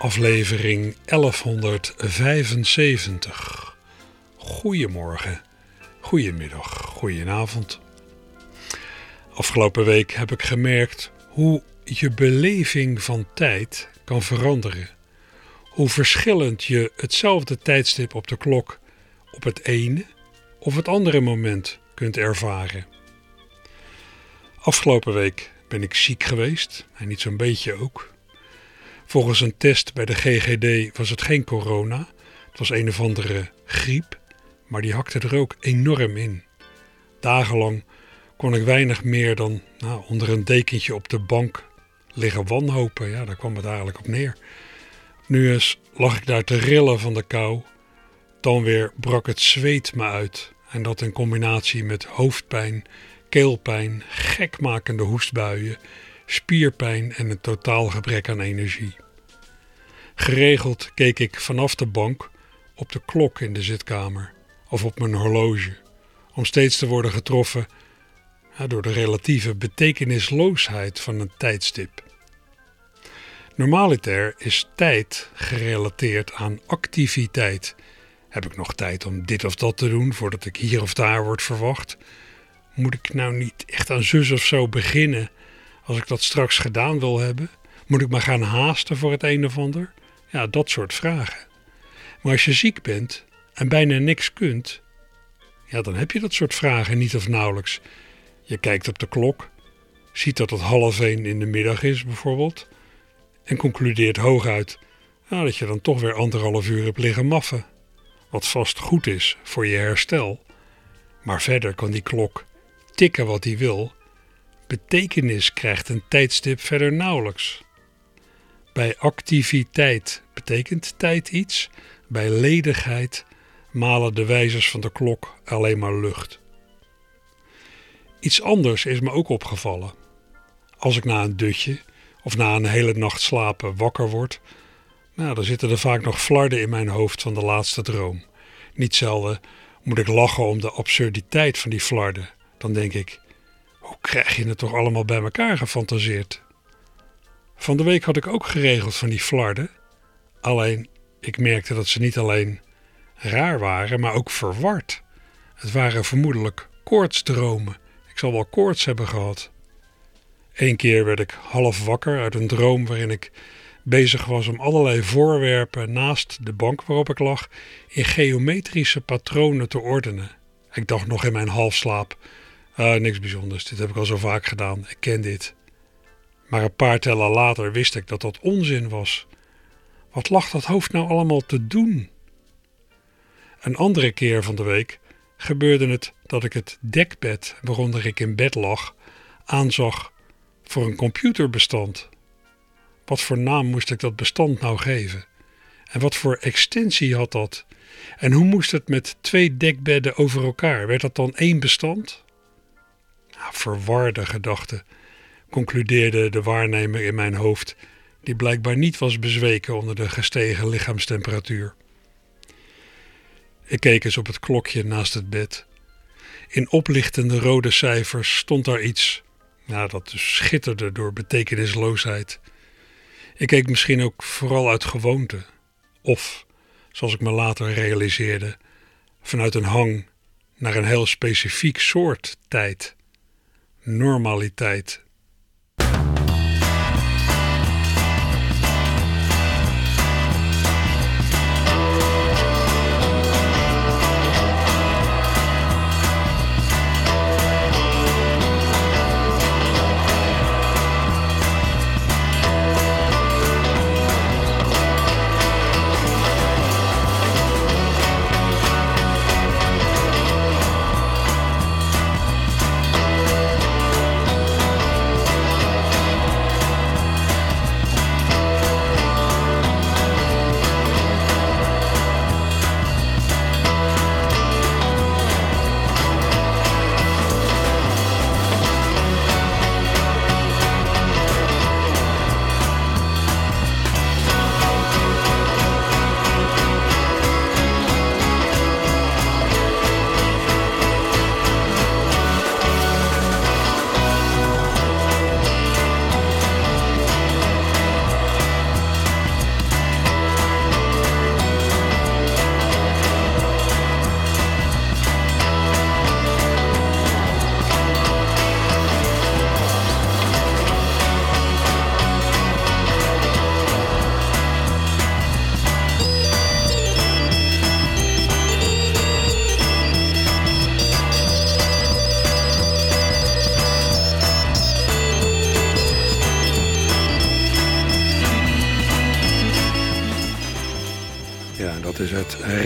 aflevering 1175. Goedemorgen, goedemiddag, goedenavond. Afgelopen week heb ik gemerkt hoe je beleving van tijd kan veranderen. Hoe verschillend je hetzelfde tijdstip op de klok op het ene of het andere moment kunt ervaren. Afgelopen week ben ik ziek geweest en niet zo'n beetje ook. Volgens een test bij de GGD was het geen corona. Het was een of andere griep, maar die hakte er ook enorm in. Dagenlang kon ik weinig meer dan nou, onder een dekentje op de bank liggen wanhopen. Ja, daar kwam het eigenlijk op neer. Nu eens lag ik daar te rillen van de kou. Dan weer brak het zweet me uit. En dat in combinatie met hoofdpijn, keelpijn, gekmakende hoestbuien, spierpijn en een totaal gebrek aan energie. Geregeld keek ik vanaf de bank op de klok in de zitkamer of op mijn horloge, om steeds te worden getroffen door de relatieve betekenisloosheid van een tijdstip. Normaliter is tijd gerelateerd aan activiteit. Heb ik nog tijd om dit of dat te doen voordat ik hier of daar word verwacht? Moet ik nou niet echt aan zus of zo beginnen als ik dat straks gedaan wil hebben? Moet ik me gaan haasten voor het een of ander? Ja, dat soort vragen. Maar als je ziek bent en bijna niks kunt, ja, dan heb je dat soort vragen niet of nauwelijks. Je kijkt op de klok, ziet dat het half één in de middag is bijvoorbeeld, en concludeert hooguit nou, dat je dan toch weer anderhalf uur hebt liggen maffen. Wat vast goed is voor je herstel. Maar verder kan die klok tikken wat hij wil. Betekenis krijgt een tijdstip verder nauwelijks. Bij activiteit betekent tijd iets. Bij ledigheid malen de wijzers van de klok alleen maar lucht. Iets anders is me ook opgevallen. Als ik na een dutje of na een hele nacht slapen wakker word, nou, dan zitten er vaak nog flarden in mijn hoofd van de laatste droom. Niet zelden moet ik lachen om de absurditeit van die flarden. Dan denk ik, hoe krijg je het toch allemaal bij elkaar gefantaseerd? Van de week had ik ook geregeld van die flarden. Alleen, ik merkte dat ze niet alleen raar waren, maar ook verward. Het waren vermoedelijk koortsdromen. Ik zal wel koorts hebben gehad. Eén keer werd ik half wakker uit een droom waarin ik bezig was om allerlei voorwerpen naast de bank waarop ik lag in geometrische patronen te ordenen. Ik dacht nog in mijn halfslaap, ah, niks bijzonders, dit heb ik al zo vaak gedaan, ik ken dit. Maar een paar tellen later wist ik dat dat onzin was. Wat lag dat hoofd nou allemaal te doen? Een andere keer van de week gebeurde het dat ik het dekbed waaronder ik in bed lag aanzag voor een computerbestand. Wat voor naam moest ik dat bestand nou geven? En wat voor extensie had dat? En hoe moest het met twee dekbedden over elkaar? Werd dat dan één bestand? Verwarde gedachten concludeerde de waarnemer in mijn hoofd, die blijkbaar niet was bezweken onder de gestegen lichaamstemperatuur. Ik keek eens op het klokje naast het bed. In oplichtende rode cijfers stond daar iets, dat dus schitterde door betekenisloosheid. Ik keek misschien ook vooral uit gewoonte, of, zoals ik me later realiseerde, vanuit een hang naar een heel specifiek soort tijd, normaliteit.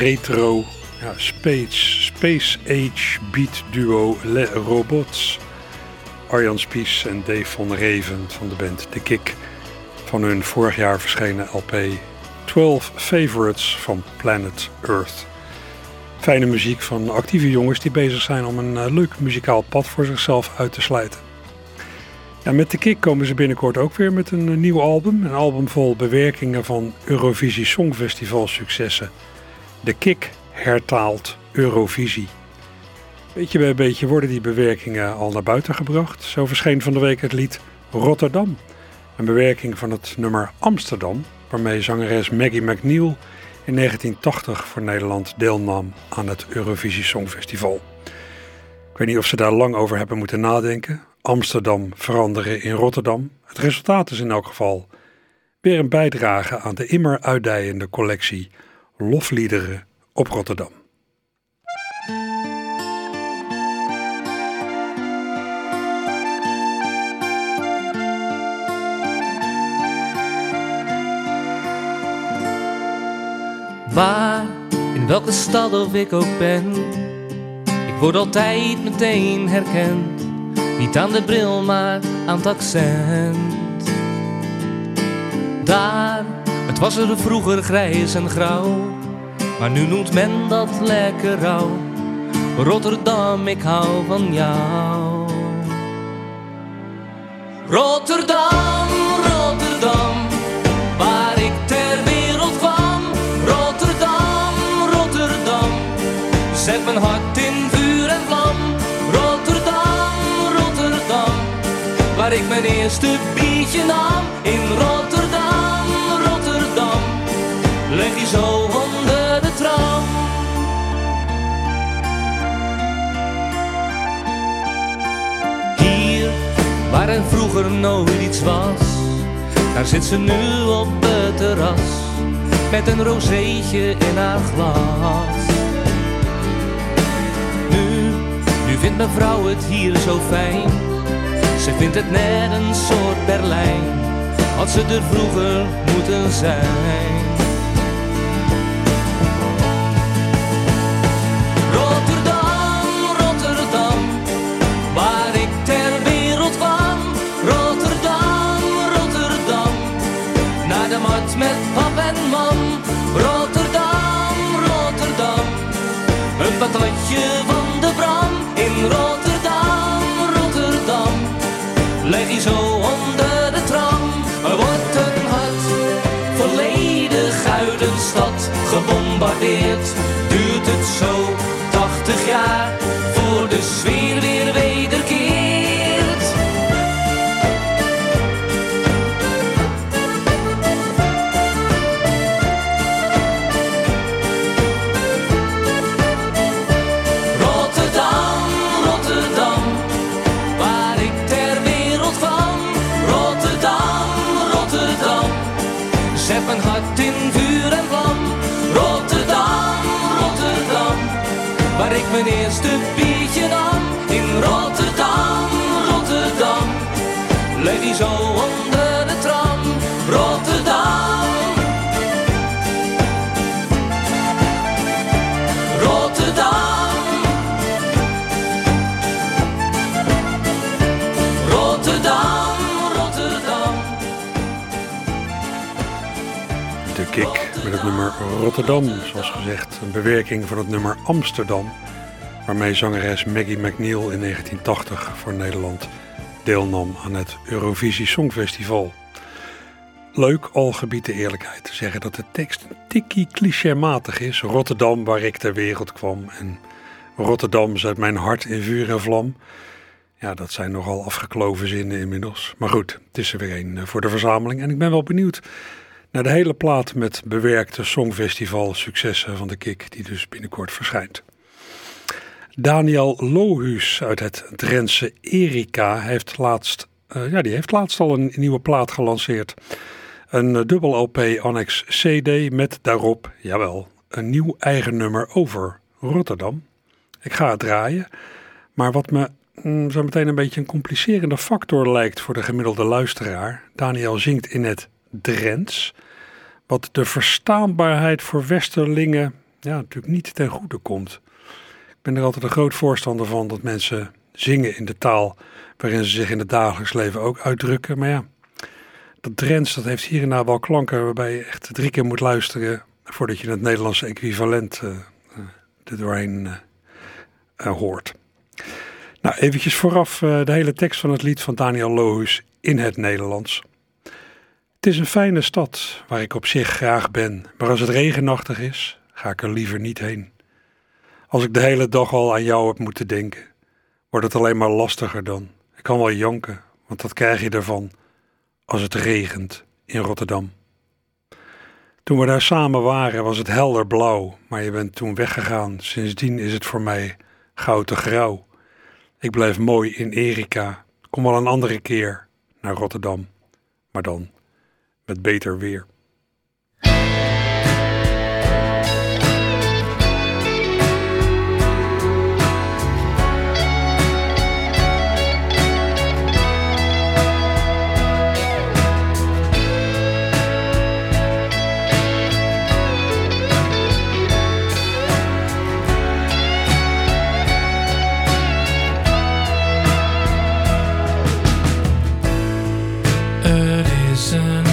Retro ja, space, space Age beat duo Le Robots. Arjan Spies en Dave van Reven van de band The Kick van hun vorig jaar verschenen LP 12 Favorites van Planet Earth. Fijne muziek van actieve jongens die bezig zijn om een eh, leuk muzikaal pad voor zichzelf uit te sluiten. Ja, met de Kick komen ze binnenkort ook weer met een eh, nieuw album. Een album vol bewerkingen van Eurovisie Songfestival successen. De Kick hertaalt Eurovisie. Beetje bij beetje worden die bewerkingen al naar buiten gebracht. Zo verscheen van de week het lied Rotterdam. Een bewerking van het nummer Amsterdam, waarmee zangeres Maggie McNeil in 1980 voor Nederland deelnam aan het Eurovisie Songfestival. Ik weet niet of ze daar lang over hebben moeten nadenken. Amsterdam veranderen in Rotterdam. Het resultaat is in elk geval weer een bijdrage aan de immer uitdijende collectie lofliederen op Rotterdam. Waar, in welke stad of ik ook ben, ik word altijd meteen herkend. Niet aan de bril, maar aan het accent. Daar, was er vroeger grijs en grauw, maar nu noemt men dat lekker rauw. Rotterdam, ik hou van jou. Rotterdam, Rotterdam, waar ik ter wereld kwam. Rotterdam, Rotterdam, zet mijn hart in vuur en vlam. Rotterdam, Rotterdam, waar ik mijn eerste biertje nam. In Rotterdam, vroeger nooit iets was, daar zit ze nu op het terras met een rozeetje in haar glas. Nu, nu vindt mevrouw het hier zo fijn. Ze vindt het net een soort Berlijn, had ze er vroeger moeten zijn. Met pap en mam. Rotterdam, Rotterdam, een patatje van de Bram. In Rotterdam, Rotterdam, leg je zo onder de tram. Er wordt een hart, volledig uit stad gebombardeerd. Duurt het zo 80 jaar voor de sfeer mijn eerste biertje nam. In Rotterdam, Rotterdam, leg die zo onder de tram. Rotterdam. Rotterdam, Rotterdam, Rotterdam. De Kick met het nummer Rotterdam, zoals gezegd. Een bewerking van het nummer Amsterdam, waarmee zangeres Maggie McNeil in 1980 voor Nederland deelnam aan het Eurovisie Songfestival. Leuk, al gebiedt de eerlijkheid te zeggen dat de tekst een tikkie clichématig is. Rotterdam, waar ik ter wereld kwam. En Rotterdam zet mijn hart in vuur en vlam. Ja, dat zijn nogal afgekloven zinnen inmiddels. Maar goed, het is er weer een eh, voor de verzameling. En ik ben wel benieuwd naar de hele plaat met bewerkte Songfestival successen van de Kik, die dus binnenkort verschijnt. Daniel Lohuus uit het Drentse Erika heeft laatst, eh, ja, die heeft laatst al een nieuwe plaat gelanceerd. Een eh, dubbel LP Annex CD met daarop, jawel, een nieuw eigen nummer over Rotterdam. Ik ga het draaien, maar wat me mm, zo meteen een beetje een complicerende factor lijkt voor de gemiddelde luisteraar. Daniel zingt in het Drents, Wat de verstaanbaarheid voor Westerlingen ja, natuurlijk niet ten goede komt. Ben er altijd een groot voorstander van dat mensen zingen in de taal waarin ze zich in het dagelijks leven ook uitdrukken. Maar ja, dat Drents dat heeft hier en daar wel klanken waarbij je echt drie keer moet luisteren voordat je het Nederlandse equivalent uh, er doorheen uh, hoort. Nou, eventjes vooraf de hele tekst van het lied van Daniel Lohuis in het Nederlands. Het is een fijne stad waar ik op zich graag ben, maar als het regenachtig is, ga ik er liever niet heen. Als ik de hele dag al aan jou heb moeten denken, wordt het alleen maar lastiger dan. Ik kan wel janken, want dat krijg je ervan als het regent in Rotterdam. Toen we daar samen waren was het helder blauw, maar je bent toen weggegaan. Sindsdien is het voor mij gouden grauw. Ik blijf mooi in Erika. Kom wel een andere keer naar Rotterdam, maar dan met beter weer. person.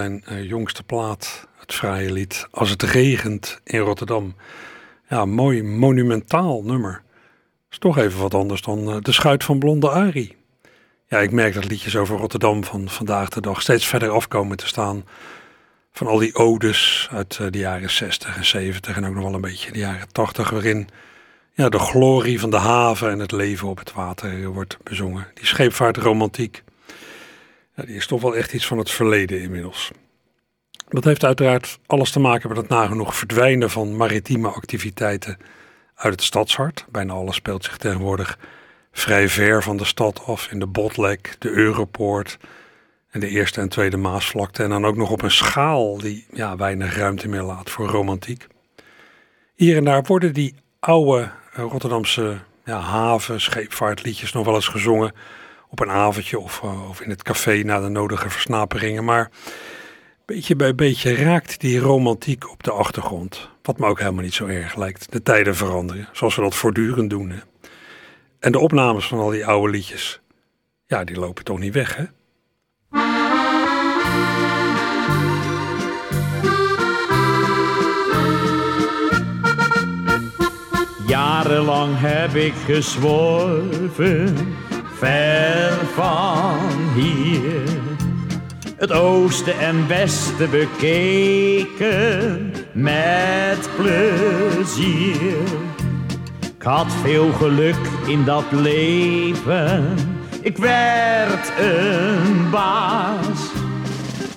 Zijn uh, jongste plaat, het fraaie lied Als het regent in Rotterdam. Ja, mooi monumentaal nummer. Is toch even wat anders dan uh, De Schuit van Blonde Ari. Ja, ik merk dat liedjes over Rotterdam van vandaag de dag steeds verder afkomen te staan. Van al die odes uit uh, de jaren 60 en 70 en ook nog wel een beetje de jaren 80, waarin ja, de glorie van de haven en het leven op het water wordt bezongen. Die scheepvaartromantiek. Die is toch wel echt iets van het verleden inmiddels. Dat heeft uiteraard alles te maken met het nagenoeg verdwijnen van maritieme activiteiten uit het stadshart. Bijna alles speelt zich tegenwoordig vrij ver van de stad af in de Botlek, de Europoort en de Eerste en Tweede Maasvlakte. En dan ook nog op een schaal die ja, weinig ruimte meer laat voor romantiek. Hier en daar worden die oude Rotterdamse ja, haven, scheepvaartliedjes nog wel eens gezongen op een avondje of, uh, of in het café na de nodige versnaperingen. Maar beetje bij beetje raakt die romantiek op de achtergrond. Wat me ook helemaal niet zo erg lijkt. De tijden veranderen, zoals we dat voortdurend doen. Hè. En de opnames van al die oude liedjes, ja, die lopen toch niet weg, hè? Jarenlang heb ik gezworven, ver van hier. Het oosten en westen bekeken met plezier. Ik had veel geluk in dat leven, ik werd een baas.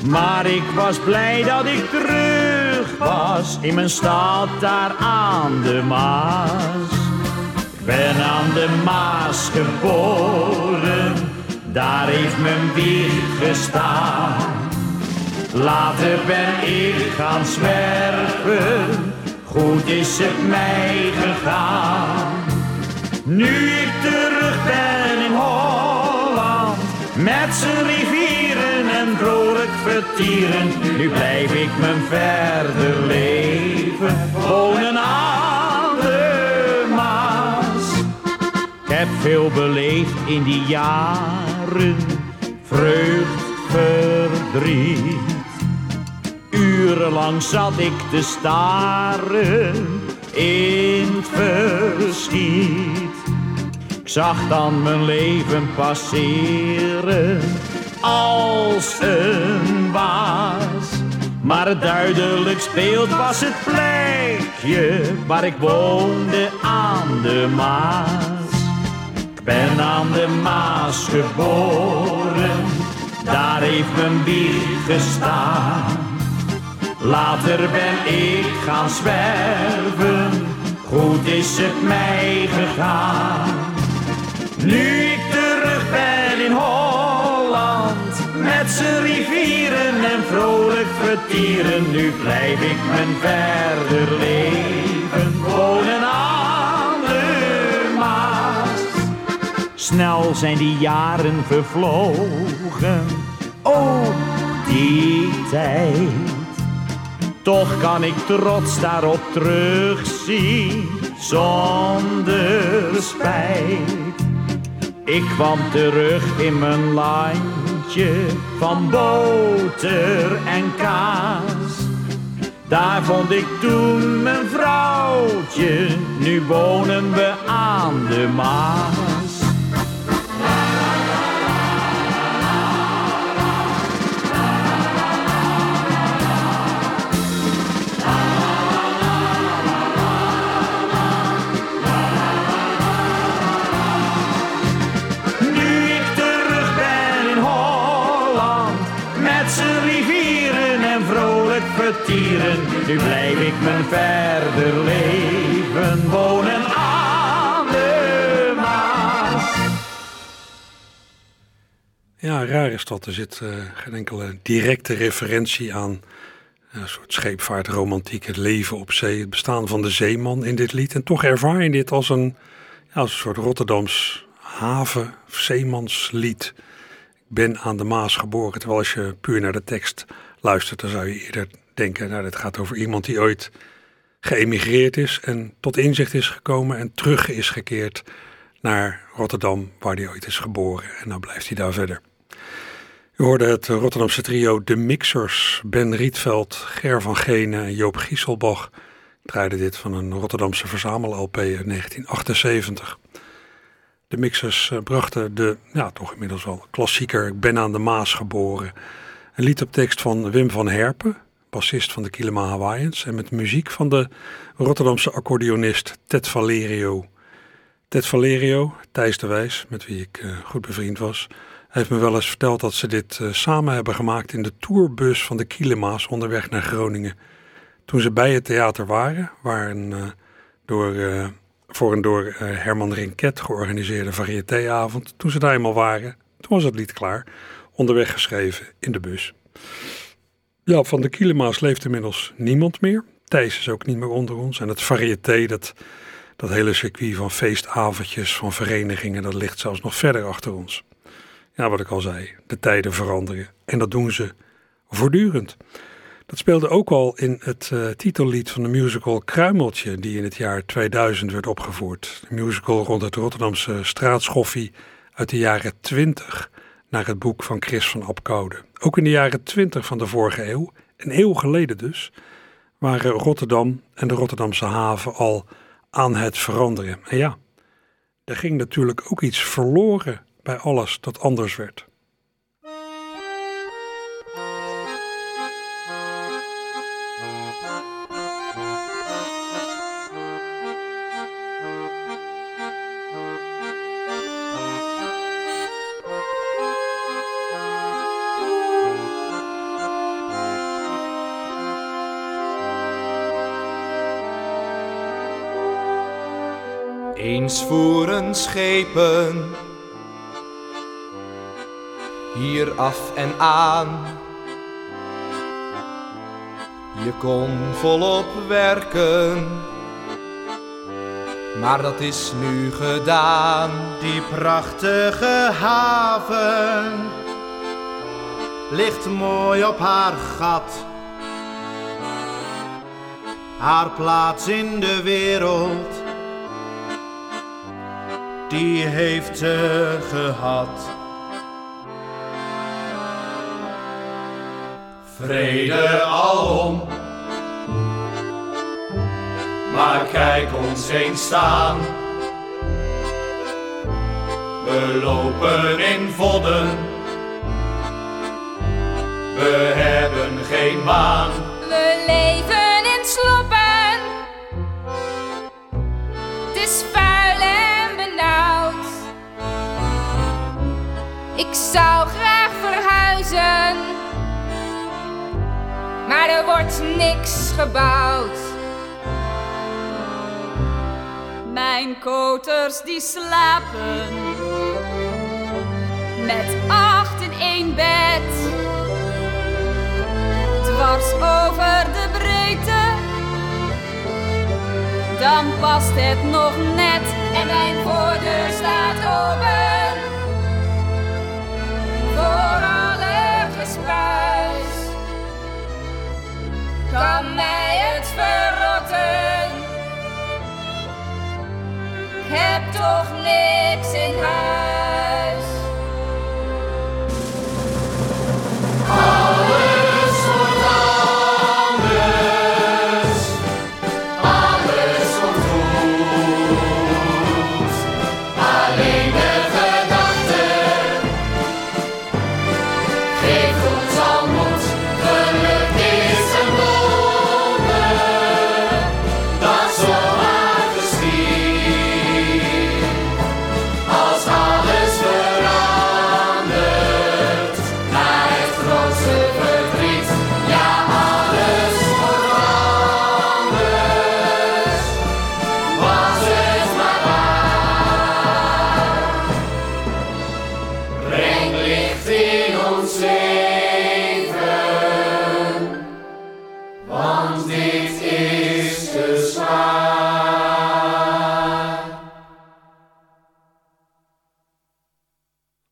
Maar ik was blij dat ik terug was in mijn stad daar aan de Maas. Ben aan de Maas geboren, daar heeft mijn wieg gestaan. Later ben ik gaan zwerven, goed is het mij gegaan. Nu ik terug ben in Holland, met zijn rivieren en vrolijk vertieren. Nu blijf ik mijn verder leven wonen aan heb veel beleefd in die jaren, vreugd, verdriet. Urenlang zat ik te staren in verschiet. Ik zag dan mijn leven passeren als een waas. Maar duidelijk beeld was het plekje waar ik woonde aan de Maas. Ben aan de Maas geboren, daar heeft mijn wieg gestaan. Later ben ik gaan zwerven, goed is het mij gegaan. Nu ik terug ben in Holland, met zijn rivieren en vrolijk vertieren, nu blijf ik mijn verder leven Snel zijn die jaren vervlogen, oh die tijd. Toch kan ik trots daarop terugzien, zonder spijt. Ik kwam terug in mijn landje van boter en kaas. Daar vond ik toen mijn vrouwtje, nu wonen we aan de Maas. Nu blijf ik mijn verder leven wonen aan de Maas. Ja, raar is dat. Er zit eh, geen enkele directe referentie aan eh, een soort scheepvaartromantiek, het leven op zee, het bestaan van de zeeman in dit lied. En toch ervaar je dit als een, als een soort Rotterdams haven- zeemanslied. Ik ben aan de Maas geboren. Terwijl als je puur naar de tekst luistert, dan zou je eerder denken, nou, dit gaat over iemand die ooit geëmigreerd is en tot inzicht is gekomen en terug is gekeerd naar Rotterdam, waar hij ooit is geboren. En dan blijft hij daar verder. U hoorde het Rotterdamse trio De Mixers, Ben Rietveld, Ger van Genen en Joop Gieselbach draaide dit van een Rotterdamse verzamel-LP uit 1978. De Mixers eh, brachten de, ja toch inmiddels wel klassieker Ik ben aan de Maas geboren. Een lied op tekst van Wim van Herpen, bassist van de Kilima Hawaiians en met muziek van de Rotterdamse accordeonist Ted Valerio. Ted Valerio, Thijs de Wijs, met wie ik uh, goed bevriend was, heeft me wel eens verteld dat ze dit uh, samen hebben gemaakt in de tourbus van de Kilema's onderweg naar Groningen. Toen ze bij het theater waren, waar een, uh, door, voor een door Herman Rinket georganiseerde variétéavond, toen ze daar eenmaal waren, toen was het lied klaar, onderweg geschreven in de bus. Ja, van de Kilema's leeft inmiddels niemand meer. Thijs is ook niet meer onder ons. En het variété, dat, dat hele circuit van feestavondjes, van verenigingen, dat ligt zelfs nog verder achter ons. Ja, wat ik al zei, de tijden veranderen. En dat doen ze voortdurend. Dat speelde ook al in het uh, titellied van de musical Kruimeltje, die in het jaar 2000 werd opgevoerd. De musical rond het Rotterdamse straatschoffie uit de jaren 20 naar het boek van Chris van Apkoude. Ook in de jaren 20 van de vorige eeuw, een eeuw geleden dus, waren Rotterdam en de Rotterdamse haven al aan het veranderen. En ja, er ging natuurlijk ook iets verloren bij alles dat anders werd. Eens voeren schepen hier af en aan. Je kon volop werken, maar dat is nu gedaan. Die prachtige haven ligt mooi op haar gat. Haar plaats in de wereld die heeft ze gehad. Vrede alom, maar kijk ons eens staan. We lopen in vodden, we hebben geen baan. We leven zou graag verhuizen, maar er wordt niks gebouwd. Mijn koters die slapen met acht in één bed. Dwars over de breedte, dan past het nog net. En mijn voordeur staat open voor alle gespuis. Kan mij het verrotten? Ik heb toch niks in huis.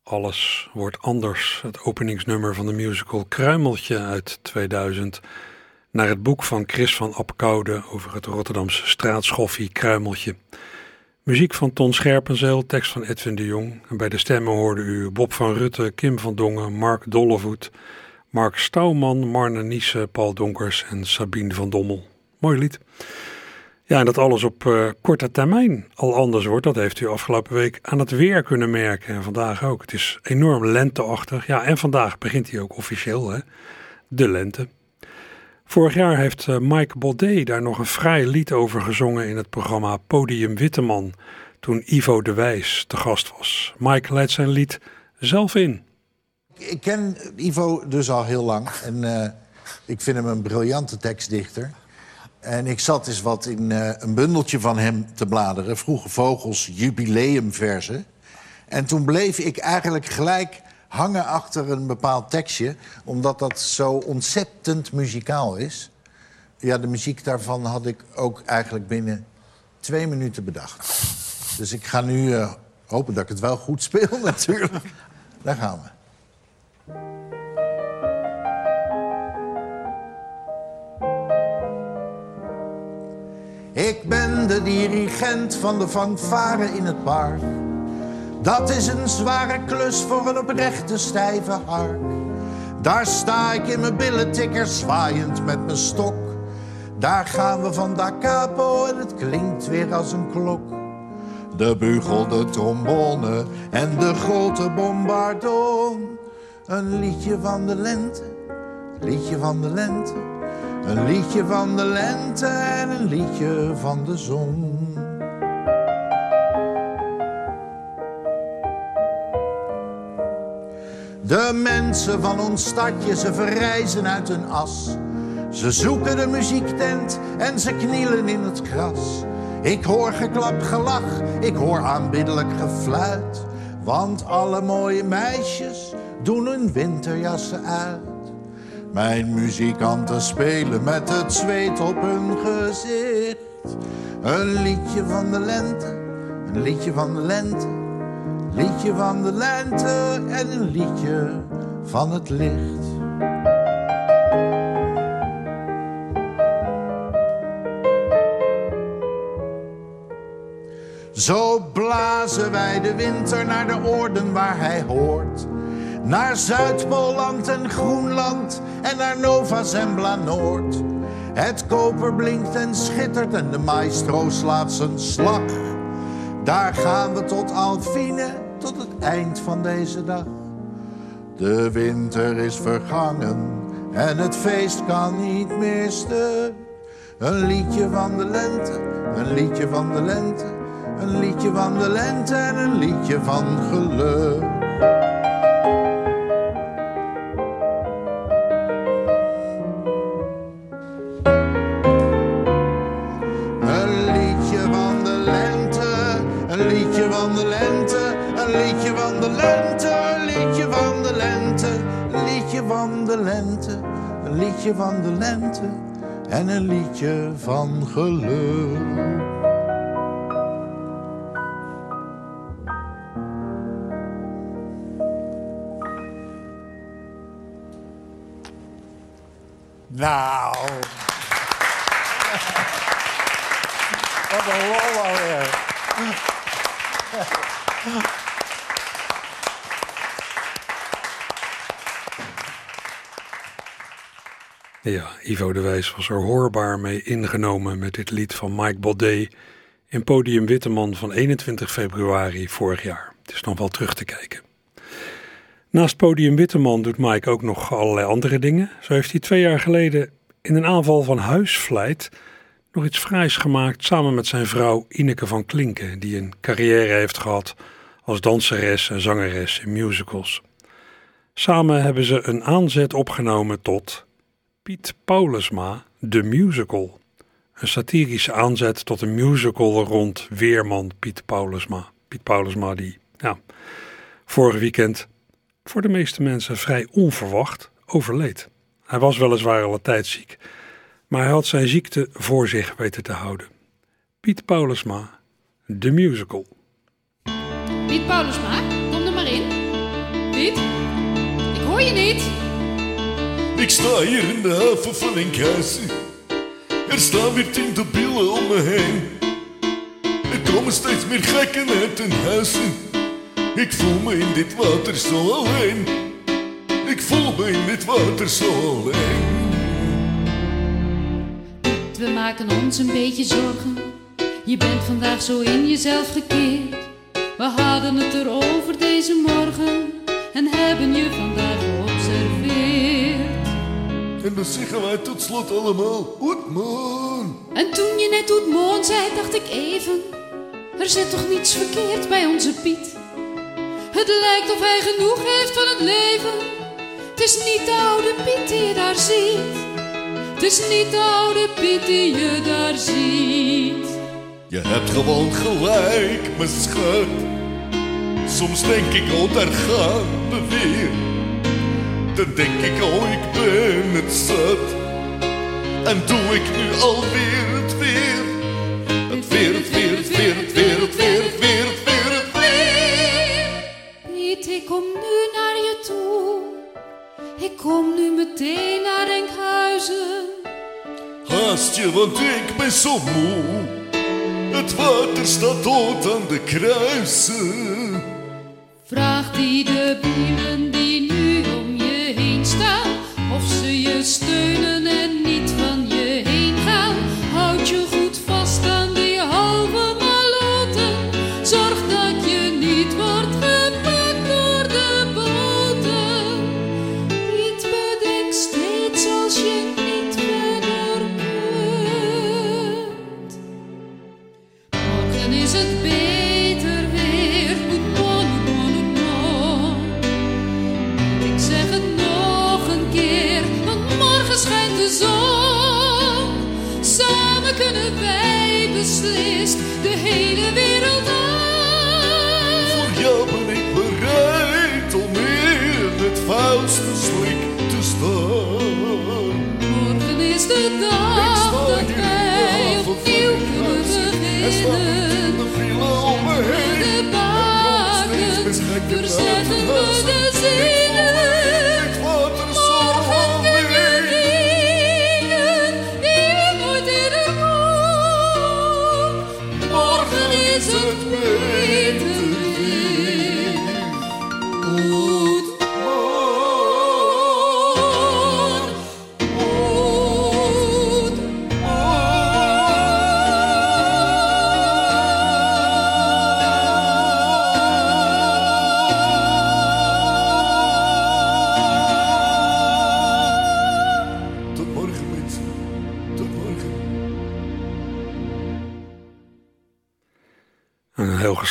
Alles wordt anders. Het openingsnummer van de musical Kruimeltje uit 2000. Naar het boek van Chris van Apkoude over het Rotterdamse straatschoffie Kruimeltje. Muziek van Ton Scherpenzeel, tekst van Edwin de Jong. En bij de stemmen hoorde u Bob van Rutte, Kim van Dongen, Mark Dollevoet, Mark Stouwman, Marne Niese, Paul Donkers en Sabine van Dommel. Mooi lied. Ja, en dat alles op uh, korte termijn al anders wordt, dat heeft u afgelopen week aan het weer kunnen merken. En vandaag ook. Het is enorm lenteachtig. Ja, en vandaag begint hij ook officieel, hè? De lente. Vorig jaar heeft uh, Mike Baudet daar nog een vrij lied over gezongen in het programma Podium Witteman, toen Ivo de Wijs te gast was. Mike leidt zijn lied zelf in. Ik ken Ivo dus al heel lang en uh, ik vind hem een briljante tekstdichter. En ik zat eens wat in uh, een bundeltje van hem te bladeren. Vroege Vogels jubileumversen. En toen bleef ik eigenlijk gelijk hangen achter een bepaald tekstje... omdat dat zo ontzettend muzikaal is. Ja, de muziek daarvan had ik ook eigenlijk binnen twee minuten bedacht. Dus ik ga nu uh, hopen dat ik het wel goed speel, natuurlijk. Daar gaan we. Ik ben de dirigent van de fanfare in het park. Dat is een zware klus voor een oprechte stijve hark. Daar sta ik in mijn billentikker zwaaiend met mijn stok. Daar gaan we van da capo en het klinkt weer als een klok. De bugel, de trombone en de grote bombardon. Een liedje van de lente, liedje van de lente. Een liedje van de lente en een liedje van de zon. De mensen van ons stadje, ze verrijzen uit hun as. Ze zoeken de muziektent en ze knielen in het gras. Ik hoor geklap gelach, ik hoor aanbiddelijk gefluit. Want alle mooie meisjes doen hun winterjassen uit. Mijn muzikanten spelen met het zweet op hun gezicht. Een liedje van de lente, een liedje van de lente. Liedje van de lente en een liedje van het licht. Zo blazen wij de winter naar de oorden waar hij hoort. Naar Zuidpoolland en Groenland en naar Nova Zembla Noord. Het koper blinkt en schittert en de maestro slaat zijn slag. Daar gaan we tot Alfine, tot het eind van deze dag. De winter is vergangen en het feest kan niet meer stuk. Een liedje van de lente, een liedje van de lente, een liedje van de lente en een liedje van geluk. Een liedje van de lente en een liedje van geluk. Ivo de Wijs was er hoorbaar mee ingenomen met dit lied van Mike Baudet in Podium Witteman van 21 februari vorig jaar. Het is nog wel terug te kijken. Naast Podium Witteman doet Mike ook nog allerlei andere dingen. Zo heeft hij twee jaar geleden in een aanval van huisvlijt nog iets fraais gemaakt samen met zijn vrouw Ineke van Klinken, die een carrière heeft gehad als danseres en zangeres in musicals. Samen hebben ze een aanzet opgenomen tot Piet Paulusma, The Musical. Een satirische aanzet tot een musical rond weerman Piet Paulusma. Piet Paulusma die, ja, vorig weekend voor de meeste mensen vrij onverwacht overleed. Hij was weliswaar al een tijd ziek, maar hij had zijn ziekte voor zich weten te houden. Piet Paulusma, The Musical. Piet Paulusma, kom er maar in. Piet, ik hoor je niet. Ik sta hier in de haven van Enkhuizen. Er staan weer billen om me heen. Ik komen steeds meer gekken uit hun huizen. Ik voel me in dit water zo alleen. Ik voel me in dit water zo alleen. We maken ons een beetje zorgen. Je bent vandaag zo in jezelf gekeerd. We hadden het erover deze morgen en hebben je vandaag geobserveerd. En dan zeggen wij tot slot allemaal, Oetman. En toen je net Oetman zei, dacht ik even, er zit toch niets verkeerd bij onze Piet. Het lijkt of hij genoeg heeft van het leven. Het is niet de oude Piet die je daar ziet. Het is niet de oude Piet die je daar ziet. Je hebt gewoon gelijk, mijn schat. Soms denk ik, oh, daar gaan we weer. Dan denk ik, oh, ik ben het zat. En doe ik nu alweer het weer. Het weer, het weer, het weer, het weer, het weer, het weer, het weer, het weer. Piet, ik kom nu naar je toe. Ik kom nu meteen naar Enkhuizen. Haast je, want ik ben zo moe. Het water staat dood aan de kruisen. Vraagt die de buren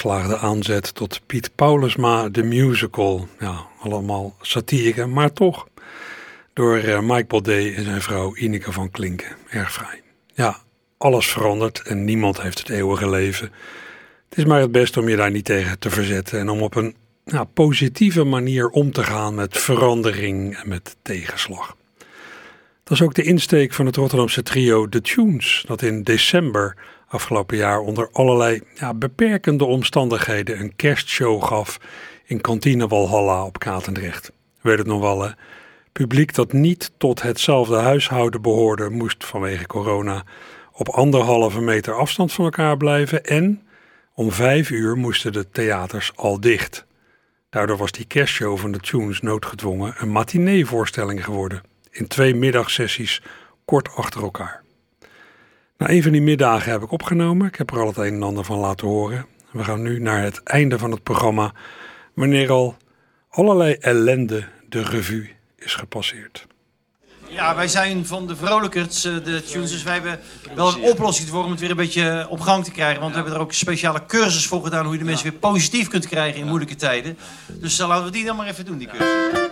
geslaagde aanzet tot Piet Paulusma, de musical. Ja, allemaal satire, maar toch. Door eh, Mike Baudet en zijn vrouw Ineke van Klinken. Erg fraai. Ja, alles verandert en niemand heeft het eeuwige leven. Het is maar het beste om je daar niet tegen te verzetten en om op een ja, positieve manier om te gaan met verandering en met tegenslag. Dat is ook de insteek van het Rotterdamse trio The Tunes, dat in december afgelopen jaar onder allerlei ja, beperkende omstandigheden een kerstshow gaf in kantine Walhalla op Katendrecht. Weet het nog wel, hè? Publiek dat niet tot hetzelfde huishouden behoorde, moest vanwege corona op anderhalve meter afstand van elkaar blijven en om vijf uur moesten de theaters al dicht. Daardoor was die kerstshow van de Tunes noodgedwongen een matineevoorstelling geworden in twee middagsessies kort achter elkaar. Na een van die middagen heb ik opgenomen. Ik heb er al het een en ander van laten horen. We gaan nu naar het einde van het programma, wanneer al allerlei ellende de revue is gepasseerd. Ja, wij zijn van de Vrolijkerts, eh, de tunes, dus wij hebben wel een oplossing voor om het weer een beetje op gang te krijgen. Want we hebben er ook een speciale cursus voor gedaan hoe je de mensen weer positief kunt krijgen in moeilijke tijden. Dus eh, laten we die dan maar even doen, die cursus.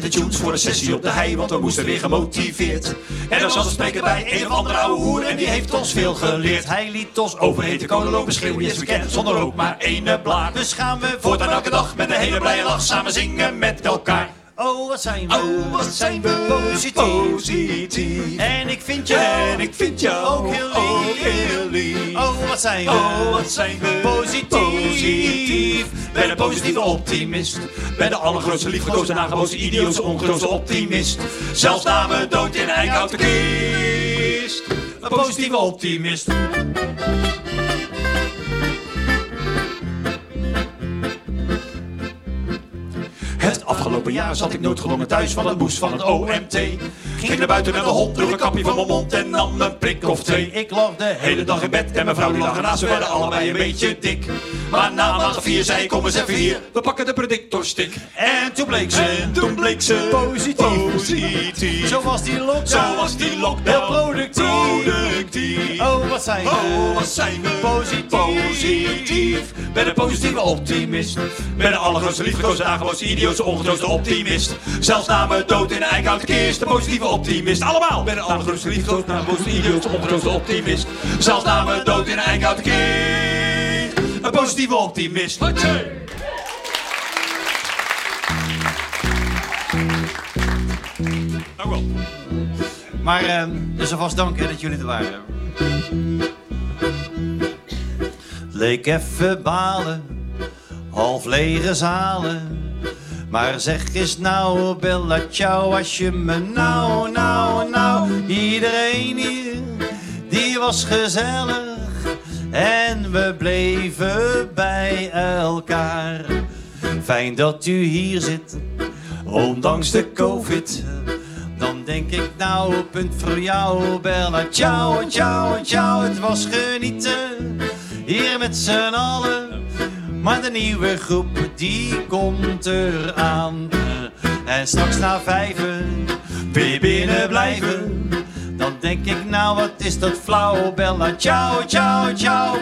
De tunes voor een sessie op de hei, want we moesten weer gemotiveerd. En dan zat een spreker bij, een of andere oude hoer, en die heeft ons veel geleerd. Hij liet ons overhete kolen lopen schreeuwen, yes we kennen zonder ook maar ene blaar. Dus gaan we voortaan elke dag met een hele blije lach samen zingen met elkaar. Oh, wat zijn we, Oh, wat zijn we positief. positief. En ik vind je, En ik vind jou ook heel lief. ook heel lief. Oh, wat zijn we, Oh, wat zijn we positief. positief. Ben een positieve optimist. Ben de allergrootste liefgekozen nagebootste idiootse ongeloofste optimist. Zelfs na mijn dood in de kist. Een positieve optimist. Afgelopen jaar zat ik noodgedwongen thuis van het moes van het OMT. Ging naar buiten met een hond, door een kapje van mijn mond en nam een prik of twee. Ik lag de hele dag in bed en mijn vrouw die lag ernaast. We werden allebei een beetje dik. Maar na maand vier zei ik, kom eens even hier, we pakken de predictorstick. En toen bleek ze, en toen bleek ze positief. positief. Zo was die lockdown, Zo was die lockdown. heel productief. productief. Oh, wat zijn we, Oh, wat zijn we positief. positief. Ben een positieve optimist. Ben een allergrootste liefgekozen aangebootste idiootse ongedoosde optimist. Zelfs na mijn dood in eikenhouten kist. Een positieve optimist. Allemaal. Ben een allergrootste liefgekozen aangebootste idiootse ongedoosde optimist. Zelfs na mijn dood in eikenhouten kist. Een positieve optimist. Dank wel. Maar uh, dus alvast dank hè, dat jullie er waren. Leek even balen, half lege zalen. Maar zeg eens nou, Bella ciao, als je me nou, nou, nou. Iedereen hier, die was gezellig. En we bleven bij elkaar. Fijn dat u hier zit, ondanks de covid. Dan denk ik nou, punt voor jou, Bella. Ciao, ciao, ciao, het was genieten. Hier met z'n allen. Maar de nieuwe groep, die komt eraan. En straks na vijven, weer binnen blijven. Dan denk ik nou, wat is dat flauw, Bella. Ciao, ciao, ciao.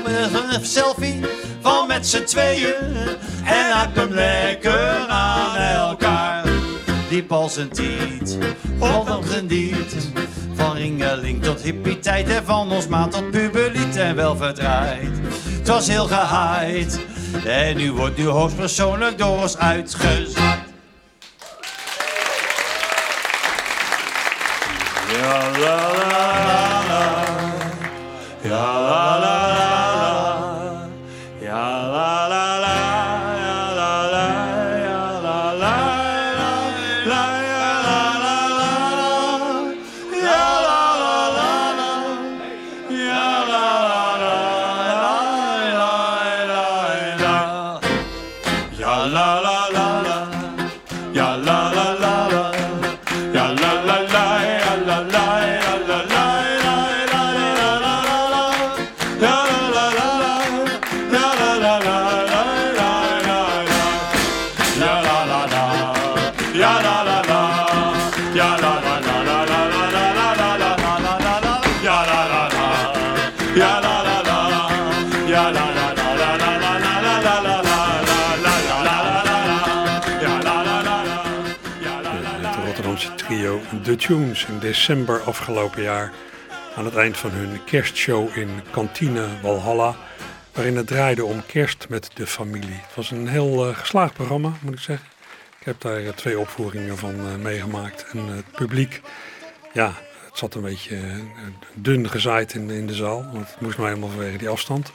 Een selfie van met z'n tweeën. En haak hem lekker aan elkaar. Diep als een tiet, of dan geniet. Van ringeling tot hippie tijd en van ons maat tot puberlied en wel verdraaid. Het was heel gehaaid en nu wordt u hoogstpersoonlijk door ons uitgezakt. Ja la la la la, ja In december afgelopen jaar aan het eind van hun kerstshow in Kantine Walhalla, waarin het draaide om kerst met de familie. Het was een heel eh, geslaagd programma, moet ik zeggen. Ik heb daar eh, twee opvoeringen van eh, meegemaakt en het publiek, ja, het zat een beetje dun gezaaid in, in de zaal, want het moest nou helemaal vanwege die afstand.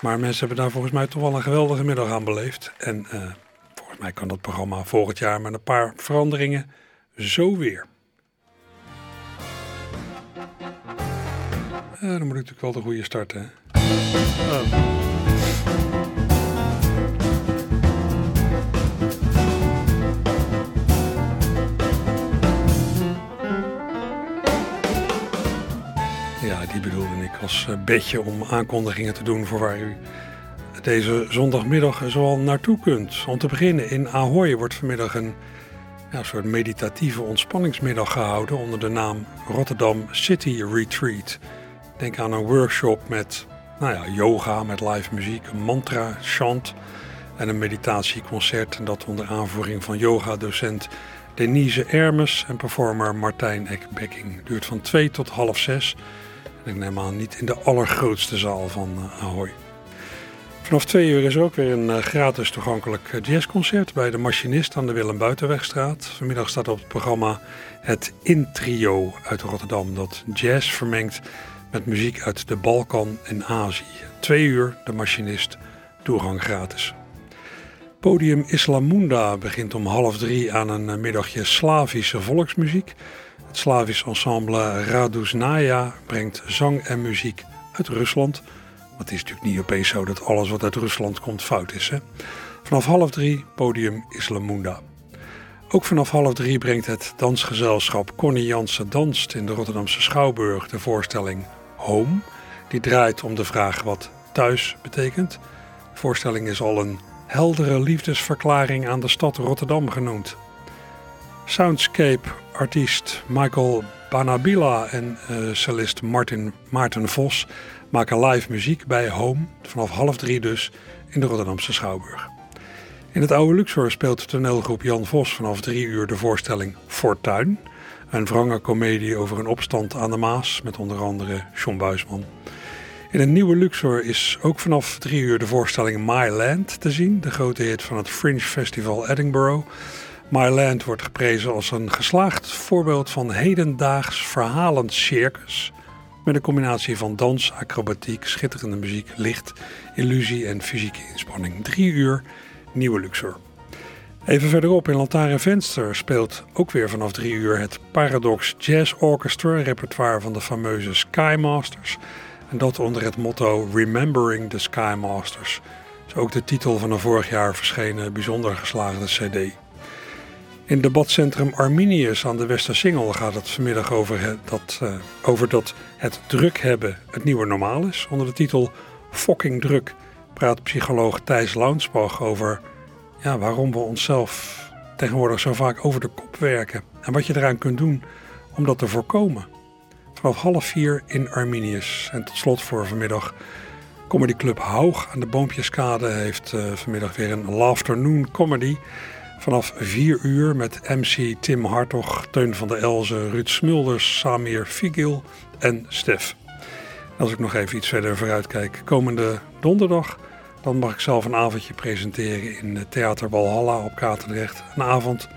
Maar mensen hebben daar volgens mij toch wel een geweldige middag aan beleefd. En volgens mij kan dat programma volgend jaar met een paar veranderingen zo weer. Dan moet ik natuurlijk wel de goede starten. Oh. Ja, die bedoelde ik als eh, bedje om aankondigingen te doen voor waar u deze zondagmiddag zoal naartoe kunt. Om te beginnen, in Ahoy wordt vanmiddag een ja, soort meditatieve ontspanningsmiddag gehouden onder de naam Rotterdam City Retreat. Denk aan een workshop met nou ja, yoga, met live muziek, een mantra, chant en een meditatieconcert. En dat onder aanvoering van yoga-docent Denise Ermes en performer Martijn Ekbekking. Duurt van 2 tot half 6. En ik neem aan niet in de allergrootste zaal van uh, Ahoy. Vanaf twee uur is er ook weer een uh, gratis toegankelijk uh, jazzconcert bij de Machinist aan de Willem Buitenwegstraat. Vanmiddag staat op het programma het Intrio uit Rotterdam, dat jazz vermengt met muziek uit de Balkan en Azië. Twee uur de Machinist, toegang gratis. Podium Islamunda begint om half drie aan een middagje Slavische volksmuziek. Het Slavisch ensemble Raduznaya brengt zang en muziek uit Rusland. Maar het is natuurlijk niet opeens zo dat alles wat uit Rusland komt fout is. Hè? Vanaf half drie podium Islamunda. Ook vanaf half drie brengt het dansgezelschap Connie Jansen Danst in de Rotterdamse Schouwburg de voorstelling Home. Die draait om de vraag wat thuis betekent. De voorstelling is al een heldere liefdesverklaring aan de stad Rotterdam genoemd. Soundscape-artiest Michael Banabila en uh, cellist Martin, Maarten Vos maken live muziek bij Home, vanaf half drie dus, in de Rotterdamse Schouwburg. In het oude Luxor speelt toneelgroep Jan Vos vanaf drie uur de voorstelling Fortuin. Een wrange komedie over een opstand aan de Maas met onder andere John Buisman. In het nieuwe Luxor is ook vanaf drie uur de voorstelling My Land te zien, de grote hit van het Fringe Festival Edinburgh. My Land wordt geprezen als een geslaagd voorbeeld van hedendaags verhalend circus. Met een combinatie van dans, acrobatiek, schitterende muziek, licht, illusie en fysieke inspanning. Drie uur Nieuwe Luxor. Even verderop in Lantaarn Venster speelt ook weer vanaf drie uur het Paradox Jazz Orchestra, repertoire van de fameuze Skymasters. En dat onder het motto Remembering the Skymasters. Dat is ook de titel van een vorig jaar verschenen bijzonder geslaagde CD. In debatcentrum Arminius aan de Westersingel gaat het vanmiddag over, dat, uh, over dat het druk hebben het nieuwe normaal is. Onder de titel Fucking Druk praat psycholoog Thijs Launsbach over ja, waarom we onszelf tegenwoordig zo vaak over de kop werken. En wat je eraan kunt doen om dat te voorkomen. Vanaf half vier in Arminius. En tot slot voor vanmiddag Comedy Club Haug aan de Boompjeskade heeft uh, vanmiddag weer een Laughternoon Comedy. Vanaf 4 uur met MC Tim Hartog, Teun van der Elzen, Ruud Smulders, Samir Figil en Stef. Als ik nog even iets verder vooruit kijk, komende donderdag, dan mag ik zelf een avondje presenteren in Theater Walhalla op Katendrecht. Een avond,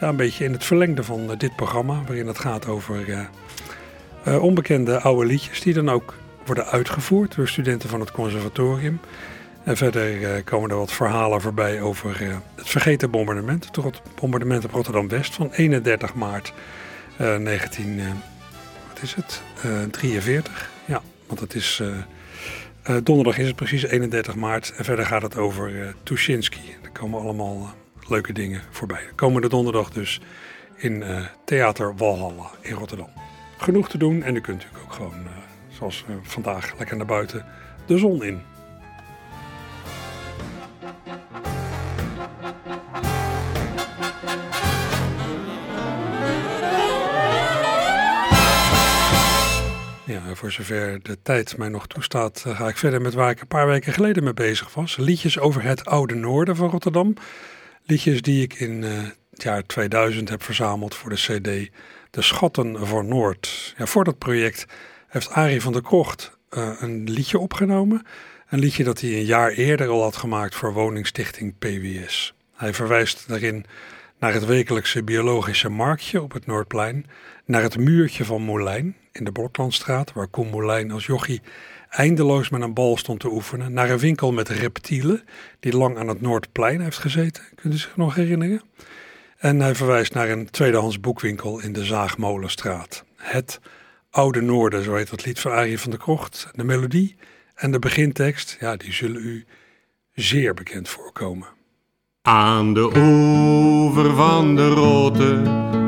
ja, een beetje in het verlengde van eh, dit programma, waarin het gaat over uh, onbekende oude liedjes die dan ook worden uitgevoerd door studenten van het conservatorium. En verder komen er wat verhalen voorbij over het vergeten bombardement. Het bombardement op Rotterdam-West van 31 maart uh, 19... wat is het? 43. Ja, want het is... donderdag is het precies 31 maart. En verder gaat het over uh, Tuschinski. Er komen allemaal leuke dingen voorbij. Komende donderdag dus in Theater Walhalla in Rotterdam. Genoeg te doen en u kunt natuurlijk ook gewoon, zoals vandaag, lekker naar buiten de zon in. Ja, voor zover de tijd mij nog toestaat, eh, ga ik verder met waar ik een paar weken geleden mee bezig was. Liedjes over het oude noorden van Rotterdam. Liedjes die ik in uh, het jaar 2000 heb verzameld voor de CD De Schatten voor Noord. Ja, voor dat project heeft Arie van der Krocht uh, een liedje opgenomen. Een liedje dat hij een jaar eerder al had gemaakt voor woningstichting PWS. Hij verwijst daarin naar het wekelijkse biologische marktje op het Noordplein, naar het muurtje van Molijn in de Bloklandstraat, waar Koen Molijn als jochie eindeloos met een bal stond te oefenen, naar een winkel met reptielen die lang aan het Noordplein heeft gezeten. Kunt u zich nog herinneren? En hij verwijst naar een tweedehands boekwinkel in de Zaagmolenstraat. Het Oude Noorden, zo heet dat lied van Arie van der Krocht. De melodie en de begintekst, ja, die zullen u zeer bekend voorkomen. Aan de oever van de Rote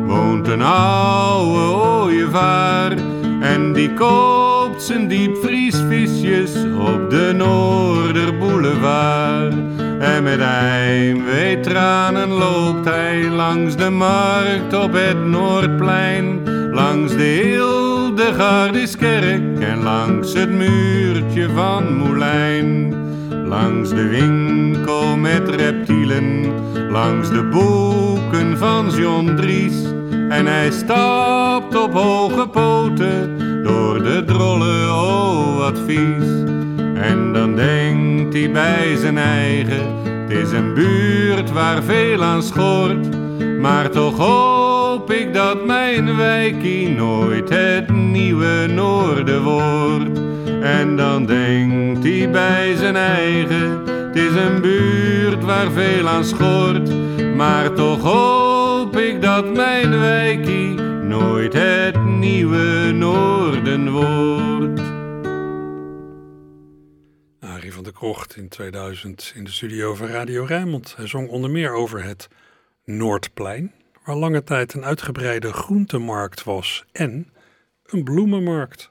woont een oude ooievaar. En die koopt zijn diepvriesvisjes op de Noorderboulevard. En met heimwee-tranen loopt hij langs de markt op het Noordplein. Langs de Hildegardiskerk en langs het muurtje van Moulijn. Langs de winkel met reptielen, langs de boeken van John Dries. En hij stapt op hoge poten door de drolle oh wat vies. En dan denkt hij bij zijn eigen, het is een buurt waar veel aan schort. Maar toch hoop ik dat mijn wijkie nooit het nieuwe noorden wordt. En dan denkt hij bij zijn eigen, het is een buurt waar veel aan schort. Maar toch hoop ik dat mijn wijkie nooit het nieuwe Noorden wordt. Arie van der Krocht in 2000 in de studio van Radio Rijnmond. Hij zong onder meer over het Noordplein, waar lange tijd een uitgebreide groentemarkt was en een bloemenmarkt.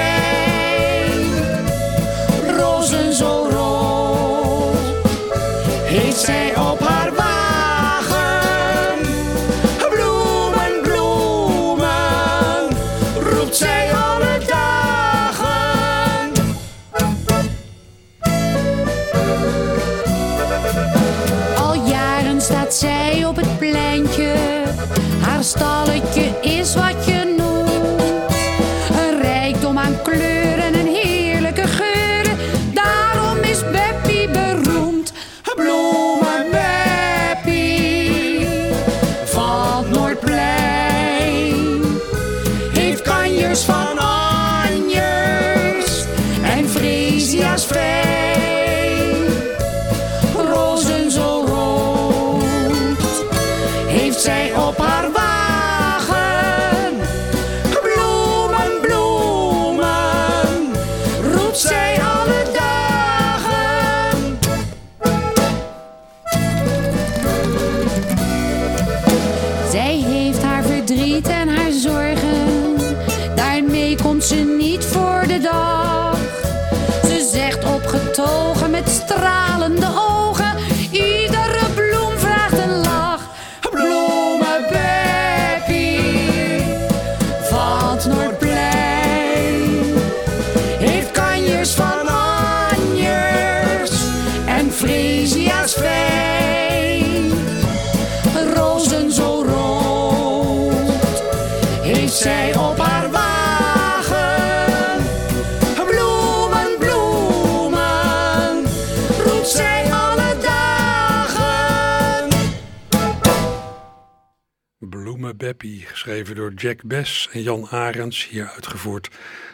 geschreven door Jack Bess en Jan Arends, hier uitgevoerd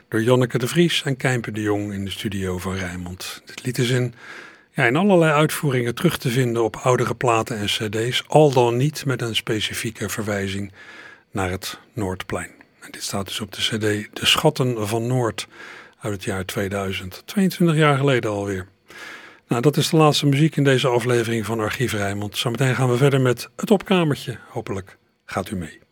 door Janneke de Vries en Kijmpe de Jong in de studio van Rijnmond. Dit lied is in, ja, in allerlei uitvoeringen terug te vinden op oudere platen en cd's, al dan niet met een specifieke verwijzing naar het Noordplein. Dit staat dus op de cd De Schatten van Noord uit het jaar 2000, 22 jaar geleden alweer. Nou, dat is de laatste muziek in deze aflevering van Archief Rijnmond. Zometeen gaan we verder met het opkamertje, hopelijk gaat u mee.